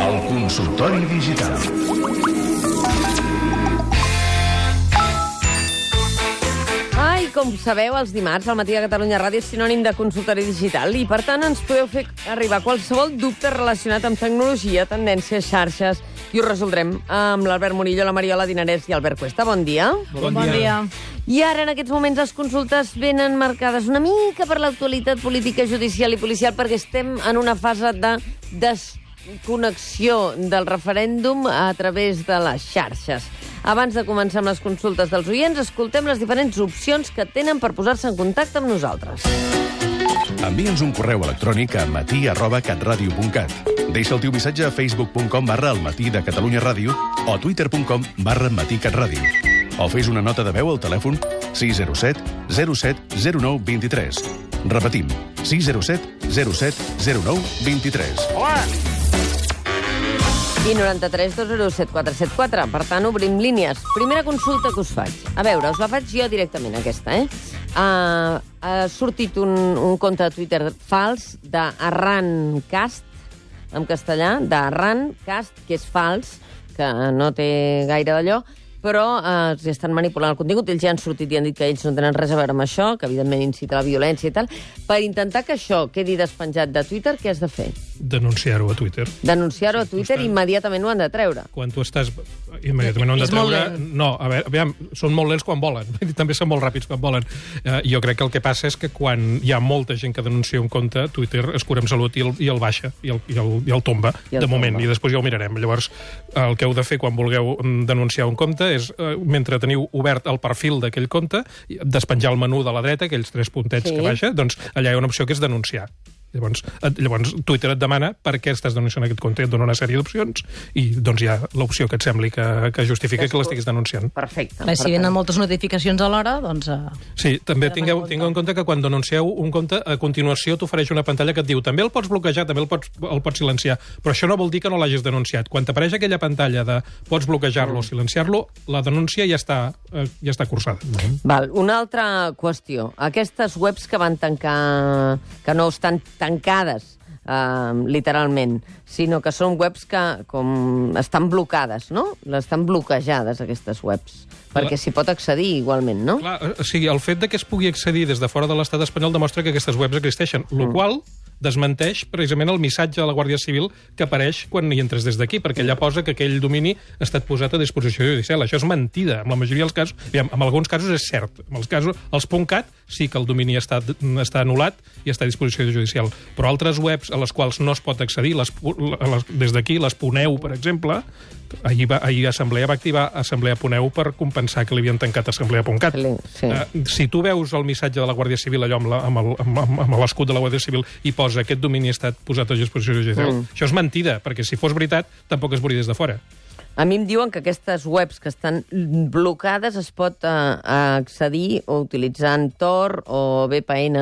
El consultori digital. Com sabeu, els dimarts al matí de Catalunya Ràdio és sinònim de consultori digital i, per tant, ens podeu fer arribar qualsevol dubte relacionat amb tecnologia, tendències, xarxes, i ho resoldrem amb l'Albert Murillo, la Mariola Dinarès i Albert Cuesta. Bon dia. Bon, bon dia. I ara, en aquests moments, les consultes venen marcades una mica per l'actualitat política, judicial i policial, perquè estem en una fase de desconnexió del referèndum a través de les xarxes. Abans de començar amb les consultes dels oients, escoltem les diferents opcions que tenen per posar-se en contacte amb nosaltres. Envia'ns un correu electrònic a matí arroba catradio.cat. Deixa el teu missatge a facebook.com barra el matí de Catalunya Ràdio o twitter.com barra matí catradio. O fes una nota de veu al telèfon 607 07 09 23. Repetim, 607 07 09 23. I 93 207 474. Per tant, obrim línies. Primera consulta que us faig. A veure, us la faig jo directament, aquesta, eh? Uh, ha sortit un, un compte de Twitter fals d'Arrancast, en castellà, d'Arrancast, que és fals, que no té gaire d'allò, però eh, els estan manipulant el contingut. Ells ja han sortit i han dit que ells no tenen res a veure amb això, que evidentment incita a la violència i tal. Per intentar que això quedi despenjat de Twitter, què has de fer? Denunciar-ho a Twitter. Denunciar-ho a Twitter i immediatament ho han de treure. Quan tu estàs... Immediatament ho han de treure... No, a veure, aviam, són molt lents quan volen. I també són molt ràpids quan volen. Eh, jo crec que el que passa és que quan hi ha molta gent que denuncia un compte, Twitter es cura amb salut i el, i el baixa, i el, i el, i el tomba, I el de moment, tomba. i després ja ho mirarem. Llavors, el que heu de fer quan vulgueu mm, denunciar un compte és, eh, mentre teniu obert el perfil d'aquell compte, despenjar el menú de la dreta, aquells tres puntets Sí. que baixa, doncs allà hi ha una opció que és denunciar. Llavors, et, llavors Twitter et demana per què estàs denunciant aquest compte i et dona una sèrie d'opcions i doncs hi ha l'opció que et sembli que, que justifica que l'estiguis denunciant. Perfecte. Clar, si venen moltes notificacions alhora, doncs... Uh, Sí, també tingueu, en tingueu en compte que quan denuncieu un compte, a continuació t'ofereix una pantalla que et diu també el pots bloquejar, també el pots, el pots silenciar, però això no vol dir que no l'hagis denunciat. Quan t'apareix aquella pantalla de pots bloquejar-lo o silenciar-lo, la denúncia ja està, eh, ja està cursada. Val, una altra qüestió. Aquestes webs que van tancar... que no estan tancades, eh, literalment, sinó que són webs que com estan blocades, no? Estan bloquejades, aquestes webs. Perquè s'hi pot accedir igualment, no? Clar, o sigui, el fet de que es pugui accedir des de fora de l'estat espanyol demostra que aquestes webs existeixen, Mm. qual desmenteix precisament el missatge de la Guàrdia Civil que apareix quan hi entres des d'aquí, perquè allà posa que aquell domini ha estat posat a disposició judicial. Això és mentida. En la majoria dels casos, aviam, en alguns casos és cert. En els casos, els .cat sí que el domini està, està anul·lat i està a disposició judicial. Però altres webs a les quals no es pot accedir, les, les, des d'aquí, les Puneu, per exemple, ahir, va, ahir Assemblea va activar Assemblea Puneu per compensar que li havien tancat Assemblea.cat. Sí. Eh, si tu veus el missatge de la Guàrdia Civil allò amb l'escut de la Guàrdia Civil i posa aquest domini ha estat posat a disposició judicial, Mm. això és mentida, perquè si fos veritat tampoc es veuria des de fora. A mi em diuen que aquestes webs que estan blocades es pot eh, accedir o utilitzant Tor o VPN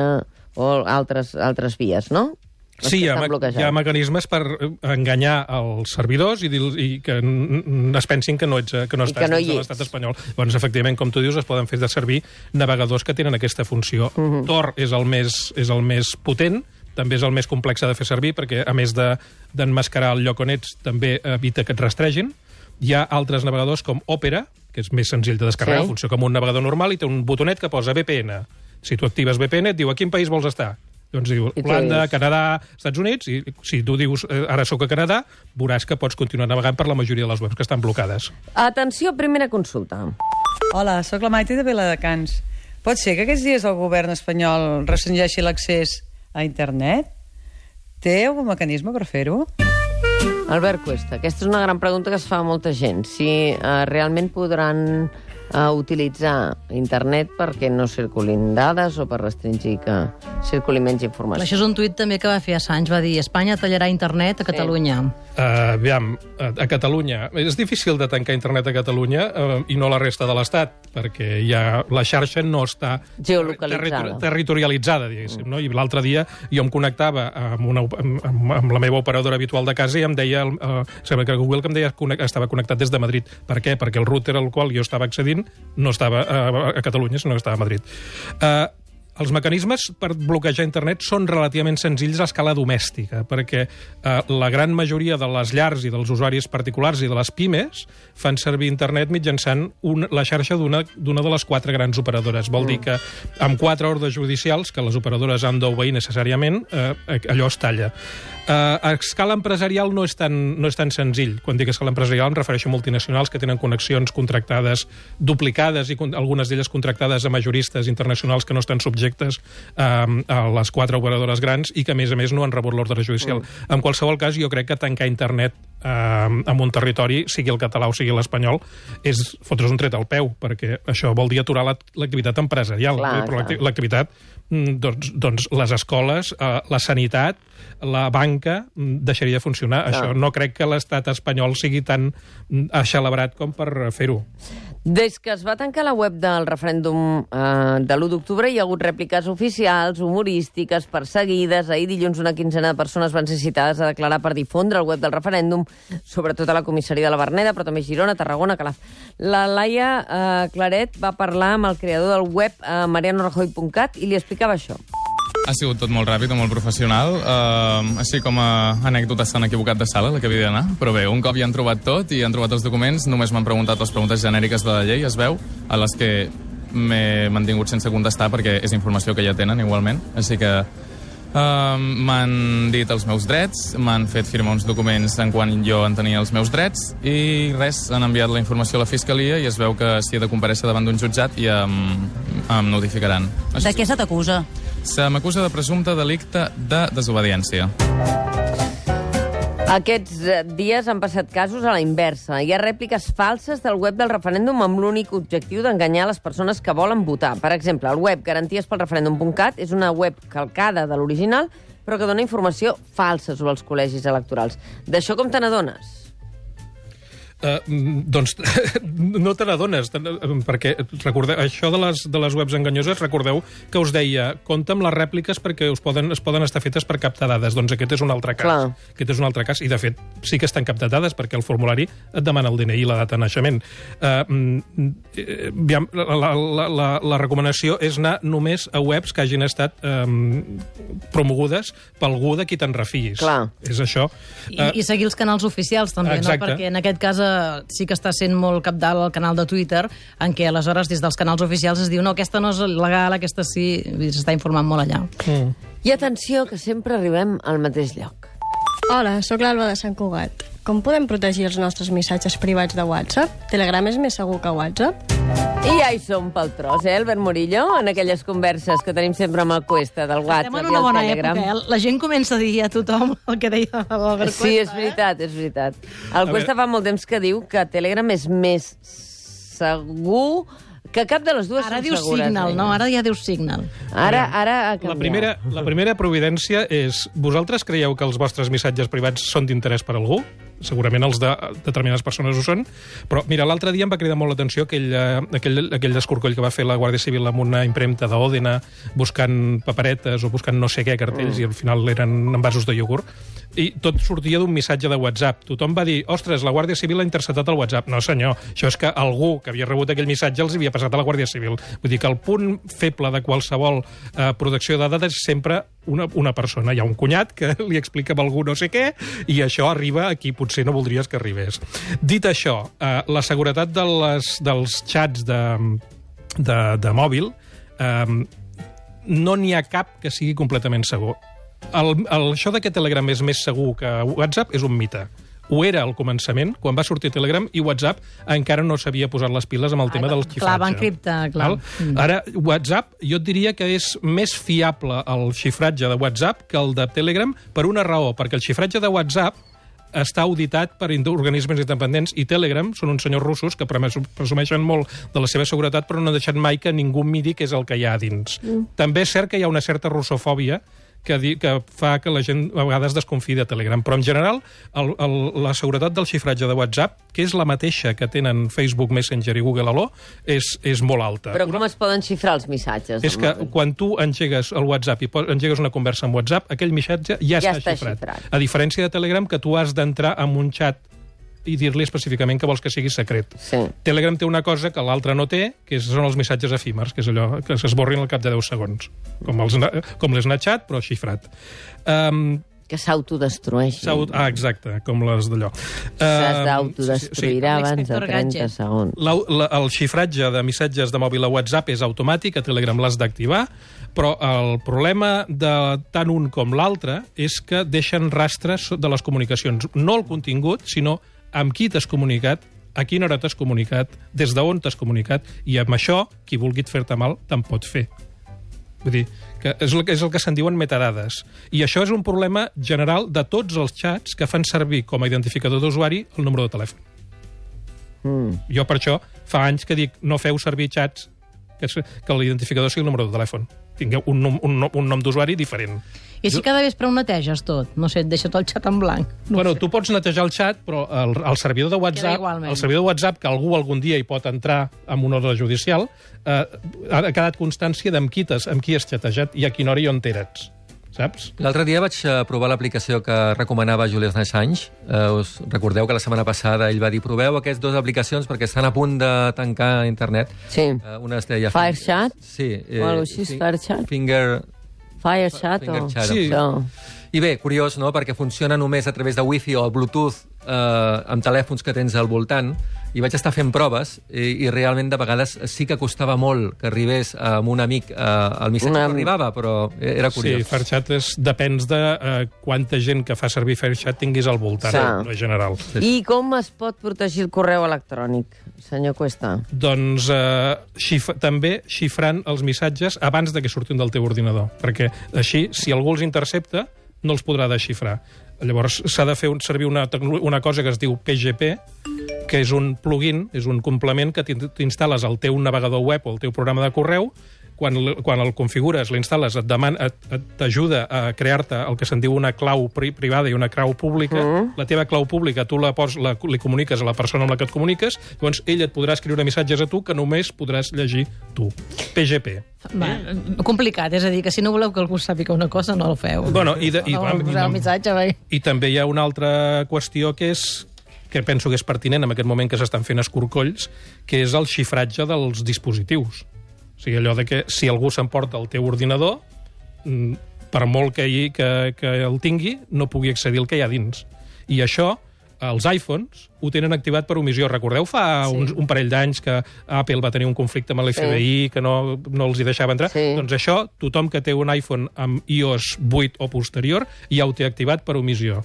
o altres, altres vies, no? Les Sí, hi ha, hi ha mecanismes per eh, enganyar els servidors i, dir, i que es pensin que no, ets, eh, que no estàs que no dins de l'estat espanyol. Doncs, efectivament, com tu dius, es poden fer de servir navegadors que tenen aquesta funció. Mhm. Tor és el, més, és el més potent, també és el més complex de fer servir, perquè, a més de- d'enmascarar el lloc on ets, també evita que et rastregin. Hi ha altres navegadors com Opera, que és més senzill de descarregar, Sí. funciona com un navegador normal i té un botonet que posa VPN. Si tu actives VPN, et diu a quin país vols estar. Doncs diu Holanda, Canadà, Estats Units, i si tu dius eh, ara sóc a Canadà, veuràs que pots continuar navegant per la majoria de les webs que estan blocades. Atenció, primera consulta. Hola, sóc la Maite de Viladecans. Pot ser que aquests dies el govern espanyol restringeixi l'accés a internet? Té algun mecanisme per fer-ho? Albert Cuesta, aquesta és una gran pregunta que es fa a molta gent. Si eh, realment podran eh, utilitzar internet perquè no circulin dades o per restringir que circuli menys informació. Això és un tuit també que va fer Assange, va dir Espanya tallarà internet a Catalunya. Uh, aviam, a, a Catalunya... És difícil de tancar internet a Catalunya uh, i no a la resta de l'Estat, perquè ja la xarxa no està Geolocalitzada. territorialitzada, diguéssim. No? I l'altre dia jo em connectava amb, una, amb, amb, amb la meva operadora habitual de casa i em deia, uh, sembla que Google que em deia que estava connectat des de Madrid. Per què? Perquè el router al qual jo estava accedint no estava uh, a Catalunya, sinó que estava a Madrid. Uh, els mecanismes per bloquejar internet són relativament senzills a escala domèstica, perquè eh, la gran majoria de les llars i dels usuaris particulars i de les pimes fan servir internet mitjançant un, la xarxa d'una de les quatre grans operadores. Vol dir que amb quatre ordres judicials, que les operadores han d'obeir necessàriament, eh, allò es talla. Eh, a escala empresarial no és, tan, no és tan senzill. Quan dic escala empresarial em refereixo a multinacionals que tenen connexions contractades duplicades i con algunes d'elles contractades a majoristes internacionals que no estan subjectes eh, a les quatre operadores grans i que, a més a més, no han rebut l'ordre judicial. Mm. En qualsevol cas, jo crec que tancar internet eh, en un territori, sigui el català o sigui l'espanyol, és fotre's un tret al peu, perquè això vol dir aturar l'ac- l'activitat empresarial. Clar, Però l'acti- clar. l'activitat, mm, doncs, doncs les escoles, eh, la sanitat, la banca mm, deixaria de funcionar. Clar. Això no crec que l'estat espanyol sigui tan mm, axelebrat com per fer-ho. Des que es va tancar la web del referèndum eh, de l'1 d'octubre hi ha hagut rèpliques oficials, humorístiques, perseguides. Ahir dilluns una quinzena de persones van ser citades a declarar per difondre el web del referèndum, sobretot a la comissaria de la Verneda, però també Girona, Tarragona, Calaf. La Laia eh, Claret va parlar amb el creador del web, eh, marianorajoy.cat, i li explicava això. Ha sigut tot molt ràpid, molt professional. Uh, així com a anècdota s'han equivocat de sala, la que havia d'anar. Però bé, un cop ja han trobat tot i han trobat els documents, només m'han preguntat les preguntes genèriques de la llei, es veu, a les que m'he mantingut sense contestar perquè és informació que ja tenen igualment. Així que Uh, m'han dit els meus drets, m'han fet firmar uns documents en quan jo en tenia els meus drets i res, han enviat la informació a la Fiscalia i es veu que si he de comparèixer davant d'un jutjat ja em, em notificaran. De què se t'acusa? Se m'acusa de presumpte delicte de desobediència. Aquests eh, dies han passat casos a la inversa. Hi ha rèpliques falses del web del referèndum amb l'únic objectiu d'enganyar les persones que volen votar. Per exemple, el web garantiespelreferèndum.cat és una web calcada de l'original, però que dona informació falsa sobre els col·legis electorals. D'això com te n'adones? Uh, doncs no te n'adones, n- perquè recordeu, això de les, de les webs enganyoses, recordeu que us deia, compta amb les rèpliques perquè us poden, es poden estar fetes per captar dades. Doncs aquest és un altre cas. Clar. Aquest és un altre cas, i de fet sí que estan captat dades perquè el formulari et demana el DNI i la data de naixement. Uh, eh, la, la, la, la recomanació és anar només a webs que hagin estat um, promogudes per algú de qui te'n refiïs. Clar. És això. I, I seguir els canals oficials, també, Exacte. no? Perquè en aquest cas eh, sí que està sent molt capdalt el canal de Twitter, en què aleshores des dels canals oficials es diu no, aquesta no és legal, aquesta sí, s'està informant molt allà. Mm. I atenció, que sempre arribem al mateix lloc. Hola, sóc l'Alba de Sant Cugat. Com podem protegir els nostres missatges privats de WhatsApp? Telegram és més segur que WhatsApp? I ja hi som pel tros, eh, Albert Murillo, en aquelles converses que tenim sempre amb el Cuesta del Estem WhatsApp en i una el bona Telegram. època, eh? La gent comença a dir a tothom el que deia l'Albert Sí, és Cuesta, eh? veritat, és veritat. El A Cuesta veure- fa molt temps que diu que Telegram és més segur que cap de les dues Ara són dius segures. Signal, eh? no? Ara ja dius Signal. Ara, ara ha canviat. La primera, la primera providència és... Vosaltres creieu que els vostres missatges privats són d'interès per algú? Segurament els de determinades persones ho són. Però, mira, l'altre dia em va cridar molt l'atenció aquell, eh, aquell, aquell descorcoll que va fer la Guàrdia Civil amb una impremta d'Òdena buscant paperetes o buscant no sé què cartells mm. i al final eren envasos de iogurt. I tot sortia d'un missatge de WhatsApp. Tothom va dir, ostres, la Guàrdia Civil ha interceptat el WhatsApp. No, senyor, això és que algú que havia rebut aquell missatge els havia passat a la Guàrdia Civil. Vull dir que el punt feble de qualsevol eh, protecció de dades és sempre una, una persona. Hi ha un cunyat que li explica a algú no sé què i això arriba a qui potser no voldries que arribés. Dit això, eh, la seguretat de les, dels xats de, de, de mòbil eh, no n'hi ha cap que sigui completament segur. El, el, això de que Telegram és més segur que WhatsApp és un mite. Ho era al començament, quan va sortir Telegram, i WhatsApp encara no s'havia posat les piles amb el tema Ah, del clar, xifratge. va encriptar, clar. Val? Mm. Ara, WhatsApp, jo et diria que és més fiable el xifratge de WhatsApp que el de Telegram per una raó, perquè el xifratge de WhatsApp està auditat per organismes independents i Telegram són uns senyors russos que presumeixen molt de la seva seguretat però no han deixat mai que ningú miri què és el que hi ha dins. Mm. També és cert que hi ha una certa russofòbia que, di, que fa que la gent a vegades desconfia de Telegram. Però, en general, el, el, la seguretat del xifratge de WhatsApp, que és la mateixa que tenen Facebook Messenger i Google Allo, és, és molt alta. Però com es poden xifrar els missatges? És que quan tu engegues el WhatsApp i engegues una conversa amb WhatsApp, aquell missatge ja, Ja està, està xifrat. xifrat. A diferència de Telegram, que tu has d'entrar en un xat i dir-li específicament que vols que sigui secret. Sí. Telegram té una cosa que l'altre no té, que són els missatges efímers, que és allò que s'esborrin al cap de 10 segons, com, els, com l'Snapchat, però xifrat. Um, Que s'autodestrueixi. ah, exacte, com les d'allò. S'has Um, d'autodestruir sí, abans de L'inspector 30 Gadget. segons. La, la, el xifratge de missatges de mòbil a WhatsApp és automàtic, a Telegram l'has d'activar, però el problema de tant un com l'altre és que deixen rastres de les comunicacions. No el contingut, sinó amb qui t'has comunicat, a quina hora t'has comunicat, des d'on t'has comunicat, i amb això, qui vulgui fer-te mal, te'n pot fer. Vull dir, que és el, és el que se'n diuen metadades. I això és un problema general de tots els xats que fan servir com a identificador d'usuari el número de telèfon. Mm. Jo per això fa anys que dic no feu servir xats que, que l'identificador sigui el número de telèfon. Tingueu un, nom, un, nom- un nom d'usuari diferent. I així cada vespre ho neteges tot. No sé, et deixa tot el xat en blanc. No bueno, tu pots netejar el xat, però el, el servidor de WhatsApp, el servidor de WhatsApp, que algú algun dia hi pot entrar amb una ordre judicial, eh, ha quedat constància d'amb qui, amb qui has xatejat i a quina hora i on t'eres. Saps? L'altre dia vaig eh, provar l'aplicació que recomanava Julian Assange. Eh, us recordeu que la setmana passada ell va dir proveu aquestes dues aplicacions perquè estan a punt de tancar internet. Sí. Eh, una es deia... Firechat? Sí. O alguna cosa així, fi- Firechat? Finger... Firechat o... Fingerchat. Sí. Això. I bé, curiós, no?, perquè funciona només a través de wifi o Bluetooth eh, amb telèfons que tens al voltant, i vaig estar fent proves, i, i realment de vegades sí que costava molt que arribés amb un amic eh, el missatge Una- que arribava, però era Sí, curiós. Fairchat és, depèns de eh, quanta gent que fa servir Fairchat tinguis al voltant, Sí. en general. I com es pot protegir el correu electrònic, senyor Cuesta? Doncs eh, xif també xifrant els missatges abans de que surtin del teu ordinador, perquè així, si algú els intercepta, no els podrà desxifrar. Llavors s'ha de fer un, servir una, una cosa que es diu PGP, que és un plugin, és un complement que t'in- t'instal·les al teu navegador web o al teu programa de correu, quan, quan el configures, l'instal·les, et deman- et- et- t'ajuda a crear-te el que se'n diu una clau pri privada i una clau pública. Mm. La teva clau pública tu la, pos, la li comuniques a la persona amb la que et comuniques, llavors ell et podrà escriure missatges a tu que només podràs llegir tu. PGP. Va, complicat, és a dir, que si no voleu que algú sàpiga una cosa, no el feu. Bueno, i de- i- no, i- el missatge, vai. I també hi ha una altra qüestió que és que penso que és pertinent en aquest moment que s'estan fent escorcolls, que és el xifratge dels dispositius. O sigui, allò de que si algú s'emporta el teu ordinador, mm, per molt que, hi, que, que el tingui, no pugui accedir al que hi ha dins. I això, els iPhones ho tenen activat per omissió. Recordeu fa sí. un, un parell d'anys que Apple va tenir un conflicte amb l'FBI, sí. que no, no els hi deixava entrar? Sí. Doncs això, tothom que té un iPhone amb iOS 8 o posterior ja ho té activat per omissió.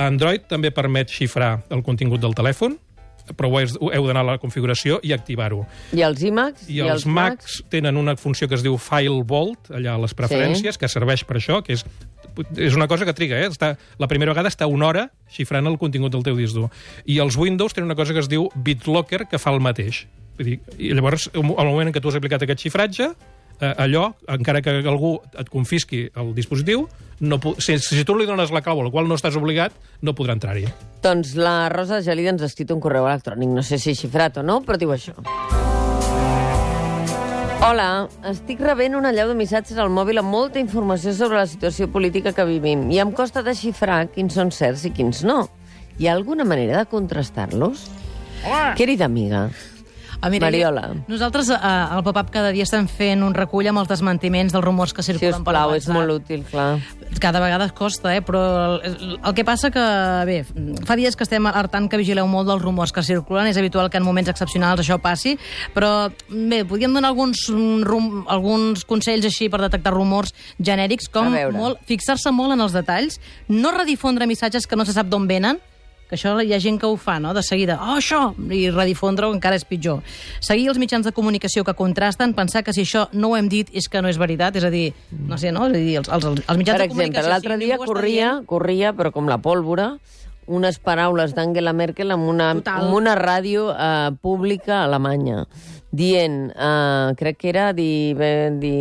Android també permet xifrar el contingut del telèfon, però ho heu, d'anar a la configuració i activar-ho. I els iMacs? I, els Macs tenen una funció que es diu File Vault, allà a les preferències, sí. que serveix per això, que és, és una cosa que triga, eh? Està, la primera vegada està una hora xifrant el contingut del teu disc dur. I els Windows tenen una cosa que es diu BitLocker, que fa el mateix. Vull dir, I llavors, al moment en què tu has aplicat aquest xifratge, eh, allò, encara que algú et confisqui el dispositiu, no, si, si tu li dones la clau al qual no estàs obligat, no podrà entrar-hi. Doncs la Rosa Gelida ens ha escrit un correu electrònic, no sé si xifrat o no, però diu això. Hola, estic rebent una allau de missatges al mòbil amb molta informació sobre la situació política que vivim i em costa desxifrar quins són certs i quins no. Hi ha alguna manera de contrastar-los? Querida amiga, Ah, mira, Mariola. Nosaltres eh, al pop-up cada dia estem fent un recull amb els desmentiments dels rumors que circulen per plau, és molt útil, clar. Cada vegada costa, eh? però el, el que passa que, bé, fa dies que estem alertant que vigileu molt dels rumors que circulen, és habitual que en moments excepcionals això passi, però bé, podríem donar alguns, mm, rum, alguns consells així per detectar rumors genèrics, com molt, fixar-se molt en els detalls, no redifondre missatges que no se sap d'on venen, que això hi ha gent que ho fa, no?, de seguida, oh, això, i redifondre-ho encara és pitjor. Seguir els mitjans de comunicació que contrasten, pensar que si això no ho hem dit és que no és veritat, és a dir, no sé, no?, és a dir, els, els, els mitjans Per de exemple, comunicació... l'altre si dia corria, dient- corria, però com la pólvora, unes paraules d'Angela Merkel en una, Total. en una ràdio eh, pública alemanya. Dient, uh, crec que era di, di,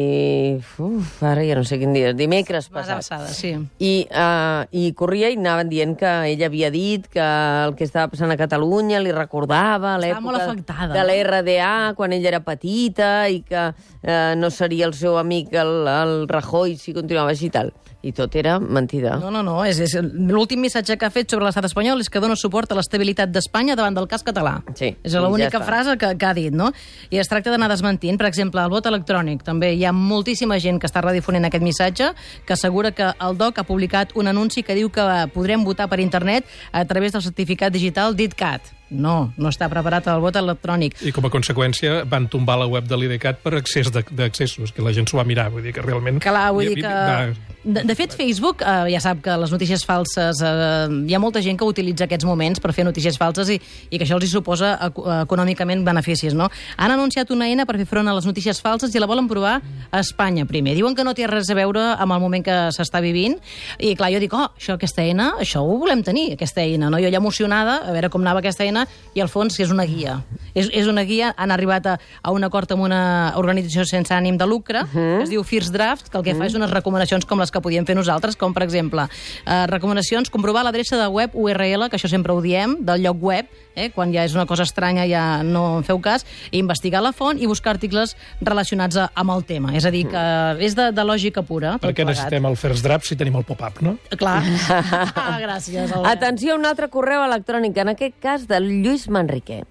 uf, ara ja no sé quin dia, dimecres passat. alçada, sí. I, uh, I corria i anaven dient que ella havia dit que el que estava passant a Catalunya li recordava l'època de la RDA quan ella era petita i que uh, no seria el seu amic el, el Rajoy si continuava així i tal. I tot era mentida. No, no, no. És, és, L'últim missatge que ha fet sobre l'estat espanyol és que dona suport a l'estabilitat d'Espanya davant del cas català. Sí, És l'única ja està. frase que, que ha dit, no? I es tracta d'anar desmentint. Per exemple, el vot electrònic. També hi ha moltíssima gent que està redifonent aquest missatge, que assegura que el DOC ha publicat un anunci que diu que podrem votar per internet a través del certificat digital DITCAT. No, no està preparat el vot electrònic. I com a conseqüència van tombar la web de l'IDCAT per de- d'accessos, que la gent s'ho va mirar, vull dir que realment... Clar, vull dir que... va- De, de fet, Facebook eh, ja sap que les notícies falses... Eh, hi ha molta gent que utilitza aquests moments per fer notícies falses i, i que això els hi suposa eco- econòmicament beneficis, no? Han anunciat una eina per fer front a les notícies falses i la volen provar a Espanya primer. Diuen que no té res a veure amb el moment que s'està vivint i, clar, jo dic, oh, això, aquesta eina, això ho volem tenir, aquesta eina, no? Jo ja emocionada a veure com anava aquesta eina i al fons és una guia. És, és una guia, han arribat a, a un acord amb una organització sense ànim de lucre, que es diu First Draft, que el que fa és unes recomanacions com les que podíem fer nosaltres, com per exemple, eh, recomanacions, comprovar l'adreça de web URL, que això sempre ho diem, del lloc web, eh, quan ja és una cosa estranya ja no en feu cas, i investigar la font i buscar articles relacionats a, amb el tema. És a dir, que és de, de lògica pura. Per què plegat. necessitem el First Draft si tenim el pop-up, no? Clar. ah, gràcies, Albert. Atenció a un altre correu electrònic, en aquest cas del Lluís Manriquer.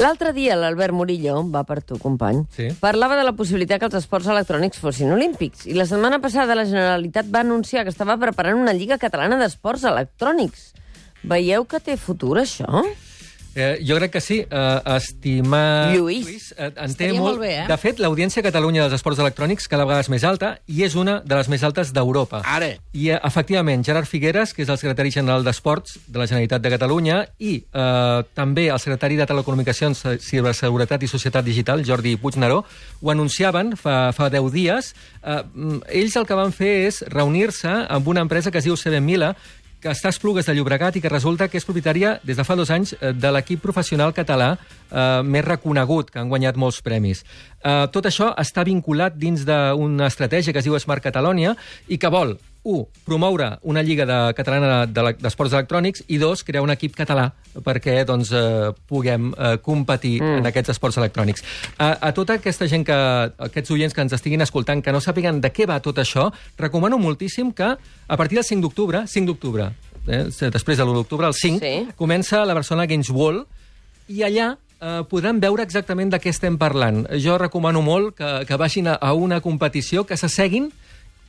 L'altre dia l'Albert Murillo, va per tu, company, Sí. parlava de la possibilitat que els esports electrònics fossin olímpics. I la setmana passada la Generalitat va anunciar que estava preparant una lliga catalana d'esports electrònics. Veieu que té futur, això? Eh, jo crec que sí. Eh, estimar... Lluís. eh, en té Estaria molt bé, eh? De fet, l'audiència a Catalunya dels esports electrònics cada vegada és més alta i és una de les més altes d'Europa. Ara. I, eh, efectivament, Gerard Figueres, que és el secretari general d'Esports de la Generalitat de Catalunya, i eh, també el secretari de Telecomunicacions, Ciberseguretat i Societat Digital, Jordi Puigneró, ho anunciaven fa, fa 10 dies. Eh, ells el que van fer és reunir-se amb una empresa que es diu CB Mila, que està a Esplugues de Llobregat i que resulta que és propietària des de fa dos anys eh, de l'equip professional català eh, més reconegut, que han guanyat molts premis. Eh, tot això està vinculat dins d'una estratègia que es diu Smart Catalonia i que vol, un, promoure una lliga de, catalana de- d'esports electrònics i dos, crear un equip català perquè doncs, eh, puguem eh, competir mm. en aquests esports electrònics. A, a tota aquesta gent, que aquests oients que ens estiguin escoltant, que no sàpiguen de què va tot això, recomano moltíssim que a partir del 5 d'octubre, 5 d'octubre, eh, després de l'1 d'octubre, el 5, Sí. comença la Barcelona Games World i allà eh, podran veure exactament de què estem parlant. Jo recomano molt que, que vagin a, a una competició, que s'asseguin,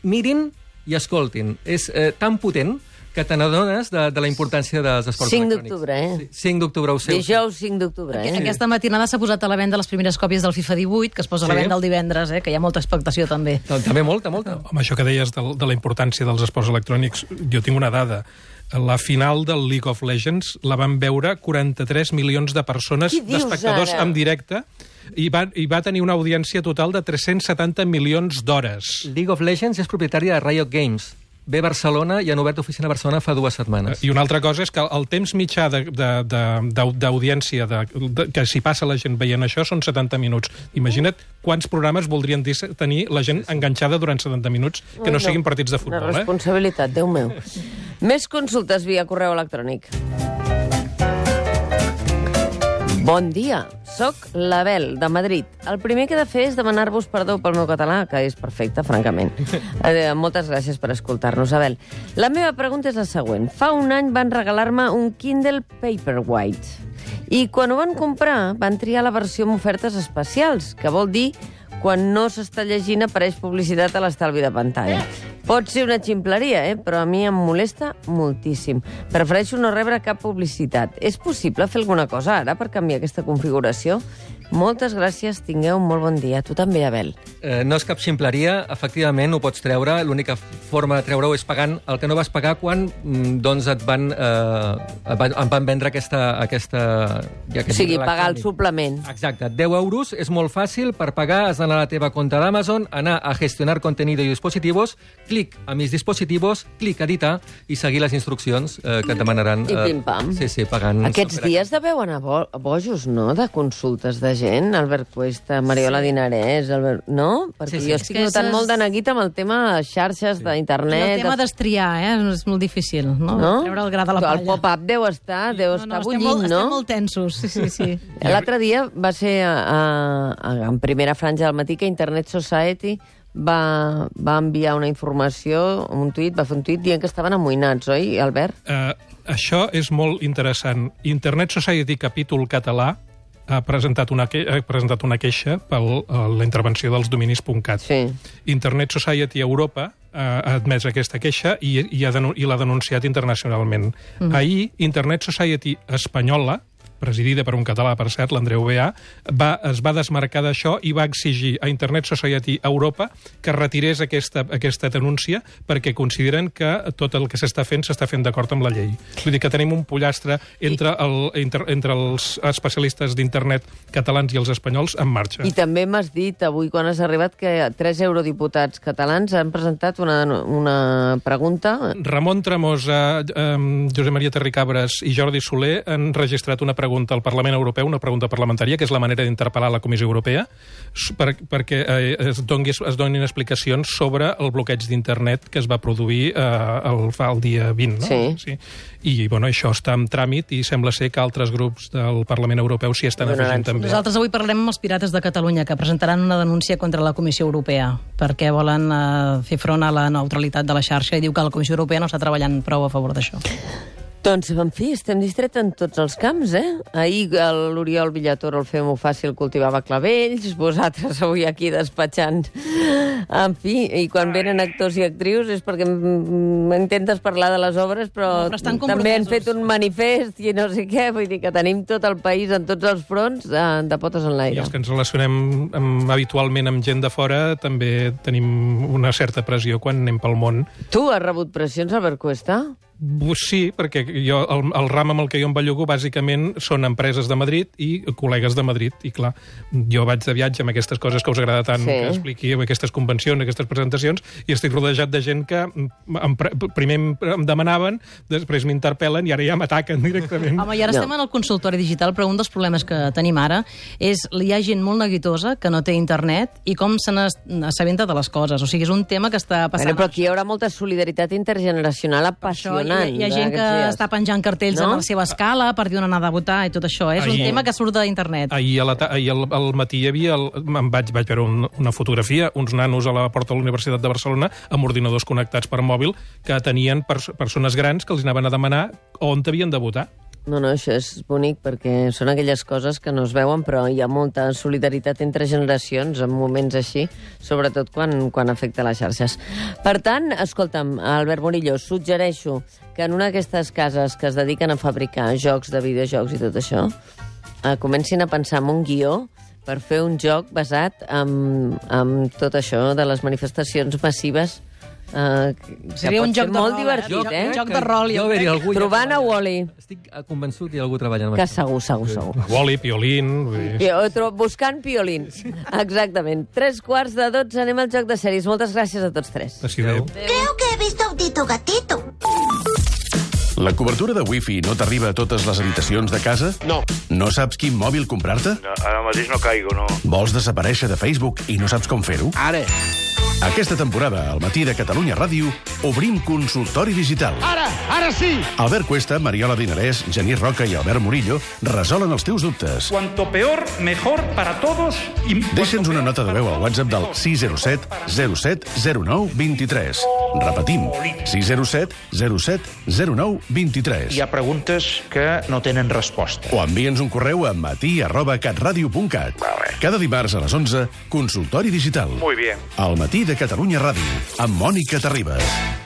mirin i escoltin. És eh, tan potent que te n'adones de, de la importància dels esports 5 electrònics. d'octubre, eh? Sí, 5 d'octubre, ho sé. Dijous 5 d'octubre, eh? Aquesta matinada s'ha posat a la venda les primeres còpies del FIFA 18, que es posa a la Sí. venda el divendres, eh, que hi ha molta expectació també. També molta, molta. Home, això que deies de, de la importància dels esports electrònics, jo tinc una dada. La final del League of Legends la van veure 43 milions de persones, d'espectadors en directe, i va, i va tenir una audiència total de 370 milions d'hores. League of Legends és propietària de Riot Games. Ve a Barcelona i han obert oficina a Barcelona fa dues setmanes. I una altra cosa és que el temps mitjà de- de- de- d'au- d'audiència que s'hi passa la gent veient això són 70 minuts. Imagina't quants programes voldrien dir tenir la gent enganxada durant 70 minuts que no Ai, siguin partits de futbol, Una eh? responsabilitat, Déu meu. Més consultes via correu electrònic. Bon dia, sóc l'Abel, de Madrid. El primer que he de fer és demanar-vos perdó pel meu català, que és perfecte, francament. Eh, moltes gràcies per escoltar-nos, Abel. La meva pregunta és la següent. Fa un any van regalar-me un Kindle Paperwhite. I quan ho van comprar, van triar la versió amb ofertes especials, que vol dir quan no s'està llegint apareix publicitat a l'estalvi de pantalla. Pot ser una ximpleria, eh? però a mi em molesta moltíssim. Prefereixo no rebre cap publicitat. És possible fer alguna cosa ara per canviar aquesta configuració? Moltes gràcies, tingueu un molt bon dia. Tu també, Abel. Eh, no és cap ximpleria, efectivament ho pots treure. L'única forma de treure-ho és pagant el que no vas pagar quan mm, doncs et van, eh, et van, em van vendre aquesta... aquesta ja O sigui, pagar el suplement. Exacte, 10 euros, és molt fàcil, per pagar has d'anar a la teva compte d'Amazon, anar a gestionar contenido y dispositivos, clic a mis dispositivos, clic a editar i seguir les instruccions eh, que et demanaran. I eh, pim-pam. Sí, sí, pagant... Aquests dies deveu anar bo bojos, no?, de consultes de gent. Albert Cuesta, Mariola sí. Dinarès, Albert... no? Perquè Sí, sí. jo estic notant és- molt de neguit amb el tema de les xarxes, I d'internet... el tema de- d'estriar, eh? És molt difícil, no? no? Treure el gra de la El palla. pop-up deu estar, deu estar estem bullint, molt, no? Estem molt tensos, sí, sí, sí. L'altre dia va ser a, a, a, en primera franja del matí que Internet Society va, va enviar una informació, un tuit, va fer un tuit dient que estaven amoïnats, oi, Albert? Uh, això és molt interessant. Internet Society capítol català ha presentat una, que ha presentat una queixa per la intervenció dels dominis.cat. Sí. Internet Society Europa eh, ha admès aquesta queixa i, i, ha denu- i l'ha denunciat internacionalment. Mm. Ahir, Internet Society Espanyola, presidida per un català, per cert, l'Andreu Beà, va, es va desmarcar d'això i va exigir a Internet Society Europa que retirés aquesta, aquesta denúncia perquè consideren que tot el que s'està fent s'està fent d'acord amb la llei. Vull dir que tenim un pollastre entre, el, entre, entre els especialistes d'internet catalans i els espanyols en marxa. I també m'has dit avui, quan has arribat, que tres eurodiputats catalans han presentat una, una pregunta Ramon Tremosa, eh, Josep Maria Terricabres i Jordi Soler han registrat una pregunta al Parlament Europeu, una pregunta parlamentària, que és la manera d'interpel·lar la Comissió Europea, per, perquè eh, es, doni, es donin explicacions sobre el bloqueig d'internet que es va produir eh, el, fa el dia 20. No? Sí. sí. I bueno, això està en tràmit i sembla ser que altres grups del Parlament Europeu s'hi estan Donaran afegint també. Nosaltres avui parlem amb els Pirates de Catalunya, que presentaran una denúncia contra la Comissió Europea, perquè volen eh, fer front a la neutralitat de la xarxa i diu que la Comissió Europea no està treballant prou a favor d'això. Doncs, en fi, estem distrets en tots els camps, eh? Ahir el- l'Oriol Villatoro, el fem-ho fàcil, cultivava clavells, vosaltres avui aquí despatxant. En fi, i quan venen actors i actrius és perquè intentes parlar de les obres, però, No, però també han fet un manifest i no sé què, vull dir que tenim tot el país en tots els fronts de, de potes en I l'aire. els que ens relacionem amb, habitualment amb gent de fora també tenim una certa pressió quan anem pel món. Tu has rebut pressions, Albert Cuesta? Sí, perquè jo, el, el ram amb el que jo em bellugo bàsicament són empreses de Madrid i col·legues de Madrid. I clar, jo vaig de viatge amb aquestes coses que us agrada tant Sí. que expliqui, amb aquestes convencions, aquestes presentacions, i estic rodejat de gent que mm, em, primer em, em demanaven, després m'interpel·len i ara ja m'ataquen directament. Home, i ara No. estem en el consultori digital, però un dels problemes que tenim ara és hi ha gent molt neguitosa que no té internet i com se n'assabenta de les coses. O sigui, és un tema que està passant. Bueno, però aquí hi haurà molta solidaritat intergeneracional Això, apassionant. hi, ha- hi ha gent que dies. està penjant cartells No? a la seva escala per dir on anar a votar i tot això. És un Ahir- tema que surt d'internet. Ahir, a la, ahir al, al matí hi havia... El, em vaig, vaig veure un, una fotografia, uns nanos a la porta de la Universitat de Barcelona amb ordinadors connectats per mòbil que tenien pers persones grans que els anaven a demanar on havien de votar. No, no, això és bonic perquè són aquelles coses que no es veuen, però hi ha molta solidaritat entre generacions en moments així, sobretot quan, quan afecta les xarxes. Per tant, escolta'm, Albert Murillo, suggereixo que en una d'aquestes cases que es dediquen a fabricar jocs de videojocs i tot això, eh, comencin a pensar en un guió per fer un joc basat en, en tot això de les manifestacions massives que Seria un joc de molt rol, eh? divertit, Joc- eh? joc de rol, jo Jo algú... ja Trobant a. Wall-E. Estic eh, convençut que hi ha algú treballant amb Que això. segur, segur, segur. Wally, Piolín... vull dir- buscant piolins. Exactament. Tres quarts de dotze, anem al joc de sèries. Moltes gràcies a tots tres. Així de... Creo que he visto a un Tito Gatito. La cobertura de wifi no t'arriba a totes les habitacions de casa? No. No saps quin mòbil comprar-te? No, Ara mateix no caigo, no. Vols desaparèixer de Facebook i no saps com fer-ho? Ara. Aquesta temporada, al matí de Catalunya Ràdio, obrim consultori digital. Ara, ara sí! Albert Cuesta, Mariola Dinarès, Genís Roca i Albert Murillo resolen els teus dubtes. Cuanto peor, mejor para todos. Y Deixa'ns una nota de veu al WhatsApp del 607 07 09 23. Repetim, 607 07 09 23. hi ha preguntes que no tenen resposta. O envia'ns un correu a matí arroba catradio.cat. Vale. Cada dimarts a les 11, consultori digital. Muy bien. Al matí de Catalunya Ràdio, amb Mònica Terribas.